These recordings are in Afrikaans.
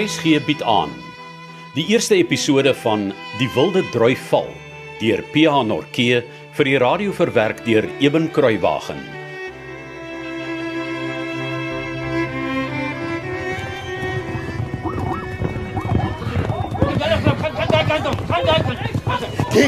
RSG bied aan die eerste episode van Die Wilde Droi Val deur PH Norkee vir die radio verwerk deur Eben Kruiwagen.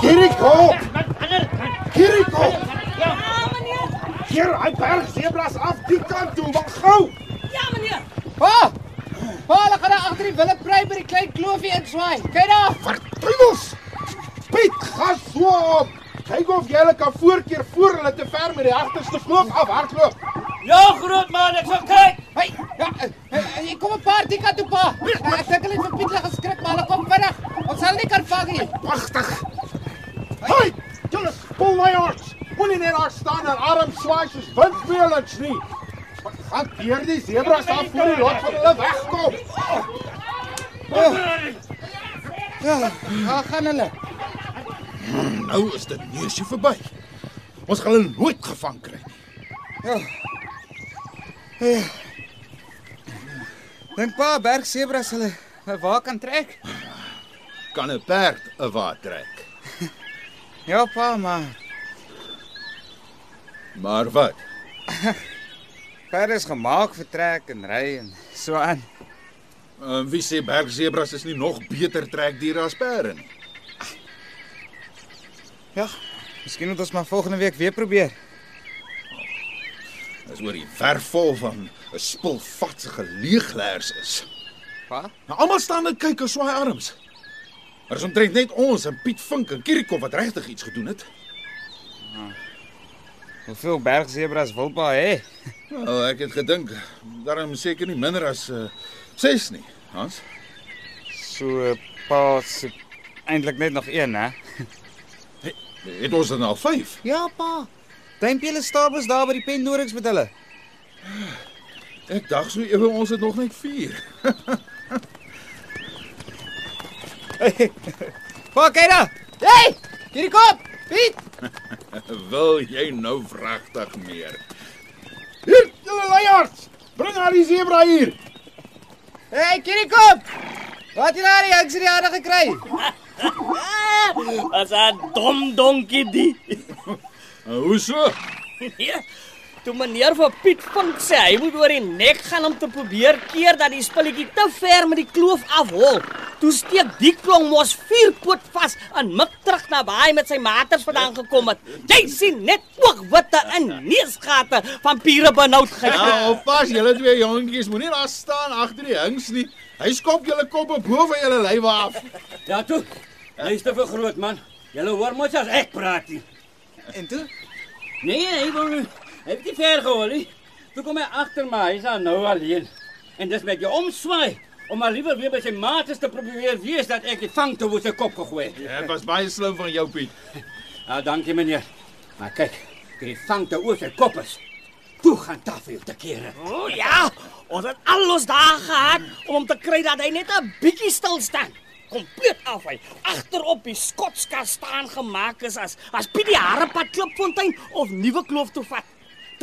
Kiriko! Kiriko! Ja, meneer. Hier, hy berg sebras af die kant toe, maar gou! Ja, meneer. Pa! Pa, hulle gaan daar agter die wille prei by die klein kloofie inswaai. Kyk daar. Vertuimels! Piet, so op! Kyk of jy hulle kan voorkeer voor hulle te ver met die agterste kloof af hardloop. Ja, groot man, ek sal kyk. Hey, ja, eh, eh, jy kom 'n paar die kant toe, pa. Eh, Ek dink hulle het vir Piet laat geskrik, maar hulle kom vinnig. Ons sal nie kan vang nie. Wagtig. Hey, julle pull my arms. Moenie net daar staan en arm swaai soos windspelers nie. Wat deur die sebras af voor die lot van hulle wegkom? Ja, waar gaan hulle? Nou is dit neusie verby. Ons gaan hulle nooit gevang kry nie. Dink pa berg sebras hulle waar kan trek? Kan 'n perd 'n wa trek. Ja, pa, maar Maar wat? Perde is gemaak vir trek en ry en so aan. Uh, wie sê bergsebras is nie nog beter trekdiere as perde nie? Ja, miskien moet ons maar volgende week weer probeer. Dis oor die verf vol van 'n spul vatsige leeglaers is. Pa? Nou almal staan en kyk en swaai arms. Maar is omtrent net ons en Piet Vink en Kirikov wat regtig iets gedoen het. Hoeveel berg sebras wil pa hê? Nou, ek het gedink daarom seker nie minder as uh, 6 nie, Hans. So pa se eintlik net nog een, hè? Het ons dan al 5? Ja, pa. Duimpie stabels daar by die pendorings met hulle. Ek dink so ewe ons het nog net 4. Pa, kyk daar. Hey! Hierdie kop. Piet. Wil jy nou vragtig meer? Hier, julle leiers, bring haar die sebra hier. Hey, hierdie kop. Wat het jy daar die aarde gekry? As 'n dom donkie die. Hoe so? Ja. Toe meneer vir Piet Vink sê hy moet oor die nek gaan om te probeer keer dat die spulletjie te ver met die kloof afhol. Toe steek die klong mos vier poot vas en mik terug na waar hy met sy maters vandaan gekom het. Jy sien net oogwitte en neusgate van pure benoudheid. Ja, oppas, julle twee jongetjies, moenie daar staan agter die hings nie. Hy skop julle koppe bo van julle lywe af. Ja toe. Luister vir groot man. Julle hoor mos as ek praat nie. En toe? Nee, hy wil nie. Hy het nie ver gehoor nie. Toe kom hy agter my, hy's daar nou alleen. En dis met jou omswaai om maar liewer weer by sy maats te probeer wees dat ek die vang te woord sy kop gegooi het. Dit was baie slim van jou, Piet. Ja, dankie meneer. Maar kyk, die vang te oor sy kop is. Toe gaan tafel te kere. O ja, ons het al ons dae gehad om hom te kry dat hy net 'n bietjie stil staan. Kompleet af hy agterop die skotskas staan gemaak is as as Piet die Harepad klipfontein of nuwe kloof toe vat.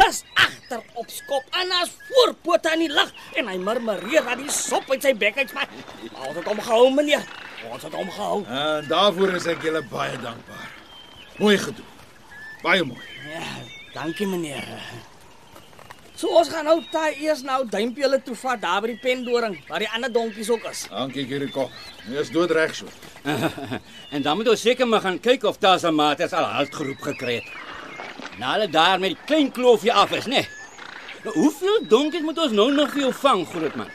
Dis agterop skop en as voorpote in die lug en hy murmureer dat die sop uit sy bek uitspat. Maar Ons het hom gehou meneer. Ons het hom gehou. En daarvoor is ek julle baie dankbaar. Mooi gedoen. Baie mooi. Ja, dankie meneer. So ons gaan nou taai eers nou duimpie hulle toe vat daar by die pendoring waar die ander donkies ook is. Dankie, Kiriko. Jy is doodreg so. en dan moet ons seker maar gaan kyk of daar se maats al halt geroep gekry het. Nou hulle daar met die klein kloofie af is, né? Nee. Hoeveel donkies moet ons nou nog vir jou vang, groot man?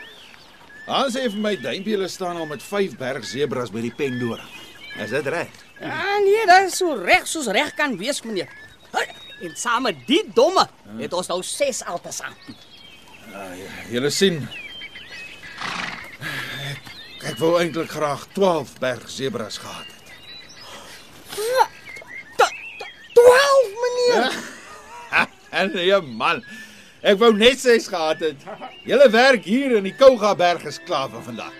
Hans sê vir my duimpie hulle staan al met 5 bergsebras by die pendora. Is dit reg? Ja, nee, dit is so reg soos reg kan wees meneer. En saam met die domme het ons nou 6 altesaam. Julle sien. Ek, ek wou eintlik graag 12 bergsebras gehad het. 12 meneer. En nee man, ek wou net 6 gehad het. Julle werk hier in die Kouga berg is klaar vir vandag.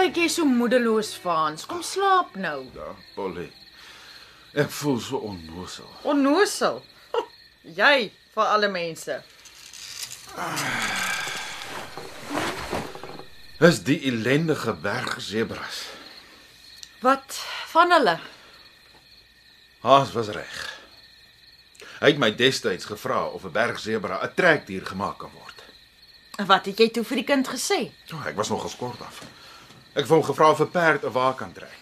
lyk jy so moedeloos, Frans? Kom slaap nou. Ja, Polly. Ek voel so onnosel. Onnosel. Jy vir alle mense. Dis die ellendige bergsebras. Wat van hulle? Haas was reg. Hy het my destyds gevra of 'n bergsebra 'n trekdier gemaak kan word. Wat het jy toe vir die kind gesê? Oh, ek was nog geskort af. Ek hom gevra of 'n perd 'n wa kan trek.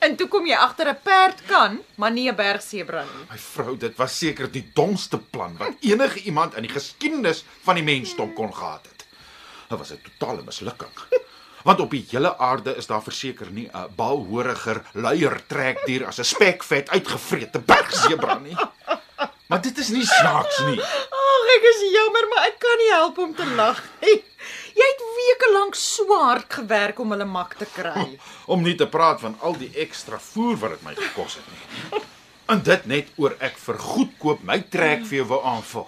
En toe kom jy agter 'n perd kan, maar nie 'n bergsebra nie. My vrou, dit was seker die domste plan wat enige iemand in die geskiedenis van die mensdom kon gehad het. Dit was 'n totale mislukking. Want op die hele aarde is daar verseker nie 'n balhoriger, luier trekdier as 'n spekvet uitgevrete bergsebra nie. Maar dit is nie snaaks nie. Ag, ek is jammer, maar ek kan nie help om te lag nie. Weke lank so hard gewerk om hulle mak te kry. Om nie te praat van al die ekstra voer wat dit my gekos het nie. En dit net oor ek vir goedkoop my trekvee wou aanvul.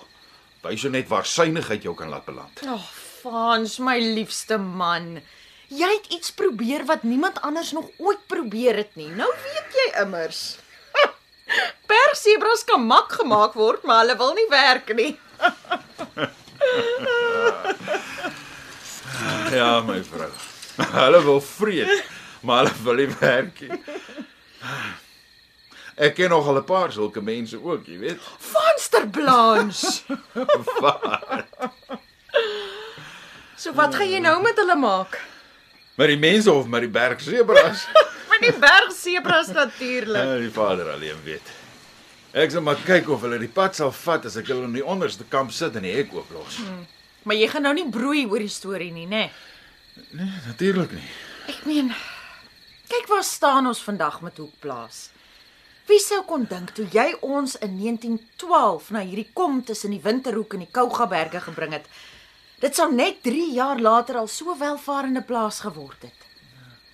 Wys jou net waar synigheid jou kan laat beland. Ag, oh, Frans, my liefste man. Jy het iets probeer wat niemand anders nog ooit probeer het nie. Nou weet jy immers. Persebras kan mak gemaak word, maar hulle wil nie werk nie. Ja, my vrou. Hulle wil vreet, maar hulle wil nie werk nie. Ek ken nog al 'n paar sulke mense ook, jy weet. Vanster Blanche. so wat gaan jy nou met hulle maak? Maar die mense of met die bergsebras, Met die bergsebras natuurlik. ja, die vader alleen weet. Ek sal maar kyk of hulle die pad sal vat as ek hulle in die onderste kamp sit en die hek ooplos. Maar jy gaan nou nie broei oor die storie nie, né? Nee, natuurlik nie. Ek meen, kyk waar staan ons vandag met Hoekplaas. Wie sou kon dink toe jy ons in 1912 na hierdie kom tussen die Winterhoek en die Kougaberge gebring het? Dit sou net 3 jaar later al so welvarende plaas geword het.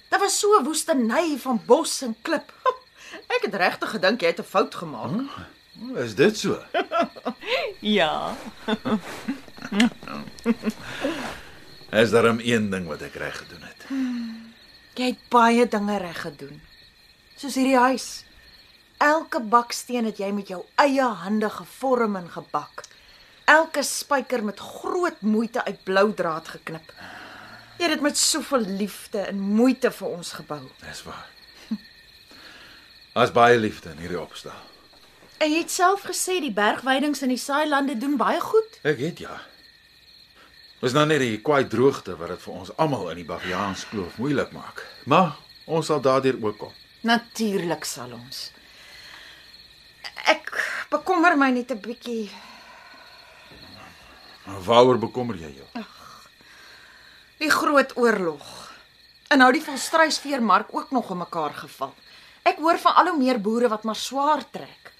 Dit was so 'n woestynny van bos en klip. Ek het regtig gedink jy het 'n fout gemaak. Is dit so? Ja. Is daar 'n een ding wat ek reg gedoen het? Jy het baie dinge reg gedoen. Soos hierdie huis. Elke baksteen het jy met jou eie hande gevorm en gebak. Elke spyker met groot moeite uit blou draad geknip. Jy het dit met soveel liefde en moeite vir ons gebou. Dis waar. As baie liefde in hierdie opstel. En jy het self gesê die bergweidings in die saailande doen baie goed. Ek het ja. Dis nou net die kwaai droogte wat dit vir ons almal in die Baviaanskloof moeilik maak. Maar ons sal daardeur ook kom. Natuurlik sal ons. Ek bekommer my net 'n bietjie. Maar waaroor bekommer jy jou? Die groot oorlog. En nou die volstruisveermark ook nog in mekaar geval. Ek hoor van al hoe meer boere wat maar swaar trek.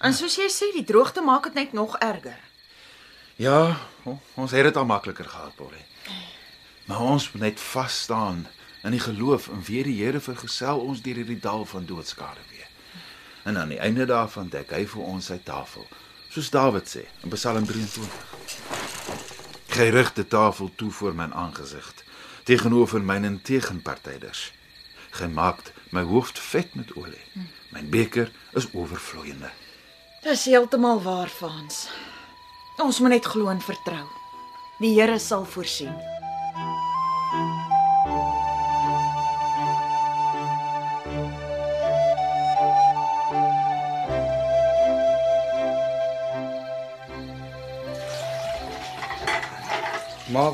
En soos jy sê, die droogte maak dit net nog erger. Ja, ons het dit al makliker gehad, Polly. Maar ons moet net vas staan in die geloof en weer die Here vergesel ons deur hierdie dal van doodskade weer. En aan die einde daarvan dek hy vir ons sy tafel, soos Dawid sê in Psalm 23. Hy rig die tafel toe voor my aangesig teenoor myne tegenpartyders. Hy maak my hoofd vet met olie. My beker is oorvloeiende. Dis heeltemal waar, Frans. Ons moet net glo en vertrou. Die Here sal voorsien. Maar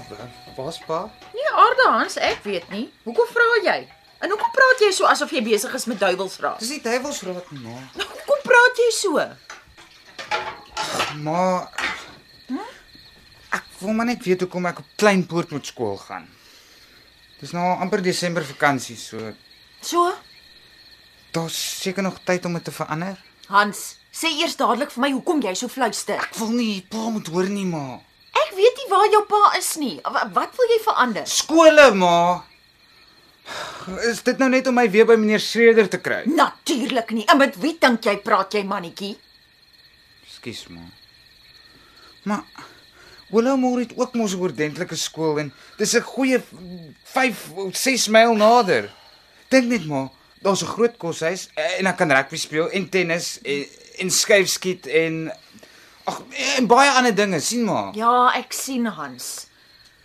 was pa? Nee, aarde Hans, ek weet nie. Hoekom vra jy? En hoekom praat jy so asof jy besig is met duiwelsraad? Dis nie duiwelsraad nie, ma. Nou, hoekom praat jy so? Maar ek wil maar net weet hoekom ek op Kleinpoort moet skool gaan. Dis nou amper Desember vakansie, so So? daar's seker nog tyd om dit te verander. Hans, sê eers dadelik vir my hoekom jy so fluister. Ek wil nie pa moet hoor nie, ma. Ek weet nie waar jou pa is nie. Wa- Wat wil jy verander? Skole, ma. Is dit nou net om my weer by meneer Schreder te kry? Natuurlik nie. En met wie dink jy praat jy mannetjie? Ekskuus, ma. Maar Willowmore het ook mos 'n ordentlike skool en dis 'n goeie 5 6 myl nader. Dink net maar, daar's 'n groot koshuis eh, en ek kan rugby speel en tennis en, en skuifskiet en ag en baie ander dinge, sien maar. Ja, ek sien Hans.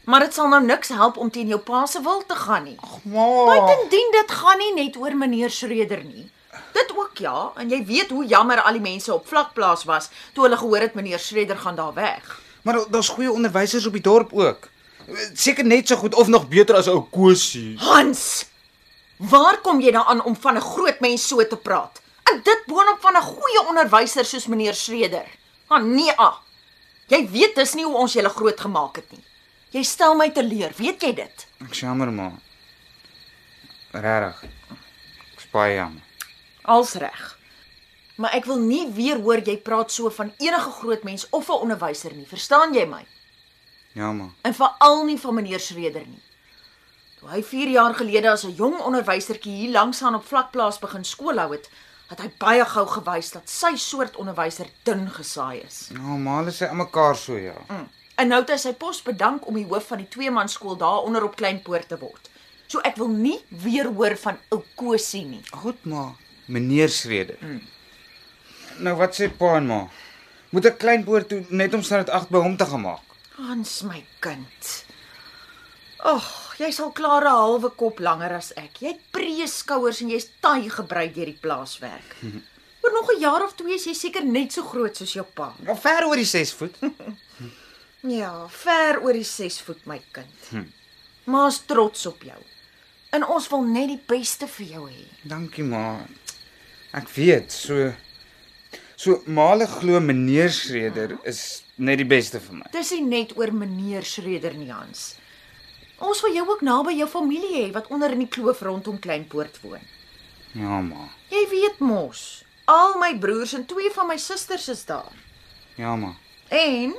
Maar dit sal nou niks help om teen jou pa se wil te gaan nie. Maar Buitendien dit gaan nie net oor meneer Schreder nie. Dit ook ja, en jy weet hoe jammer al die mense op vlakplaas was toe hulle gehoor het meneer Schreder gaan daar weg. Maar daar- daar's goeie onderwysers op die dorp ook. Seker net so goed of nog beter as ou Kosie. Hans, waar kom jy daaraan om van 'n groot mens so te praat? En dit boonop van 'n goeie onderwyser soos meneer Schreder. Ah nee, ah. Jy weet dis nie hoe ons julle groot gemaak het nie. Jy stel my teleur, weet jy dit? Ek jammer maar. Regtig. Ek spaai jammer. Als reg. Maar ek wil nie weer hoor jy praat so van enige groot mens of 'n onderwyser nie. Verstaan jy my? Jammer. En veral nie van meneer Schreder nie. Toe hy 4 jaar gelede as 'n jong onderwysertjie hier langs aan op vlakplaas begin skool hou het, het hy baie gou gewys dat sy soort onderwyser dun gesaai is. Ja, maar hulle sê almekaar so ja. En nou het hy sy pos bedank om die hoof van die tweeman skool daaronder op Kleinpoort te word. So ek wil nie weer hoor van ou Kosie nie. Goed maar, meneer Schreder. Mm. Nou wat sê pa en ma? Moet ek klein boer toe net om standaard 8 by hom te gemaak? Hans my kind. Ag, jy sal klaar 'n halwe kop langer as ek. Jy het breë skouers en jy's taai gebrei deur die plaaswerk. Oor nog 'n jaar of twee is jy seker net so groot soos jou pa. Maar ver oor die 6 voet. Ja, ver oor die 6 voet my kind. Hm. Ma's trots op jou. En ons wil net die beste vir jou hê. Dankie ma. Ek weet, so so male glo meneer Schreder is net die beste vir my. Dis nie net oor meneer Schreder nie, Hans. Ons wil jou ook naby jou familie hê wat onder in die kloof rondom Kleinpoort woon. Ja ma. Jy weet mos, al my broers en twee van my susters is daar. Ja ma. En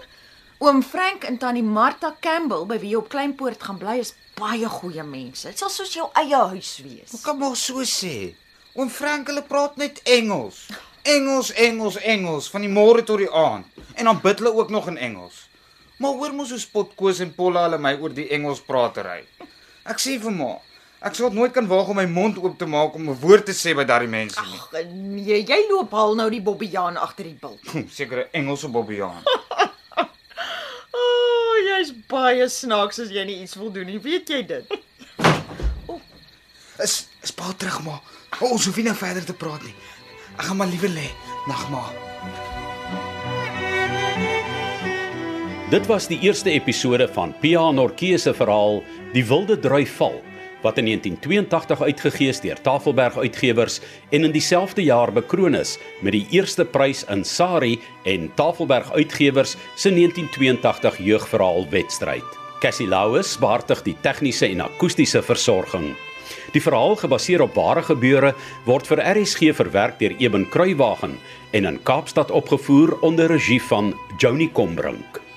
oom Frank en tannie Martha Campbell by wie jy op Kleinpoort gaan bly is baie goeie mense. Dit sal soos jou eie huis wees. Hoe kan maar so sê? Oom Frank hulle praat net Engels. Engels, Engels, Engels van die môre tot die aand. En dan bid hulle ook nog in Engels. Maar hoor mos hoe spot Koos en Polla hulle my oor die Engels pratery. Ek sê vir ma, ek sal nooit kan waag om my mond oop te maak om 'n woord te sê by daardie mense nie. Ag nee, jy loop al nou die Bobbejaan agter die bil. Hm, Sekere Engelse Bobbejaan. O, oh, jy's baie snaaks as jy nie iets wil doen nie, weet jy dit? Is is pa terug maar. O, ons hoef nie nou verder te praat nie. Ek gaan maar liewer lê. Nag maar. Dit was die eerste episode van Pia Norkee se verhaal Die Wilde Drui Val wat in 1982 uitgegee is deur Tafelberg Uitgewers en in dieselfde jaar bekroon is met die eerste prys in Sari en Tafelberg Uitgewers se 1982 jeugverhaal wedstryd. Cassie Louws beheerdig die tegniese en akoestiese versorging. Die verhaal gebaseer op ware gebeure word vir RSG verwerk deur Eben Kruiwagen en in Kaapstad opgevoer onder regie van Joni Combrink.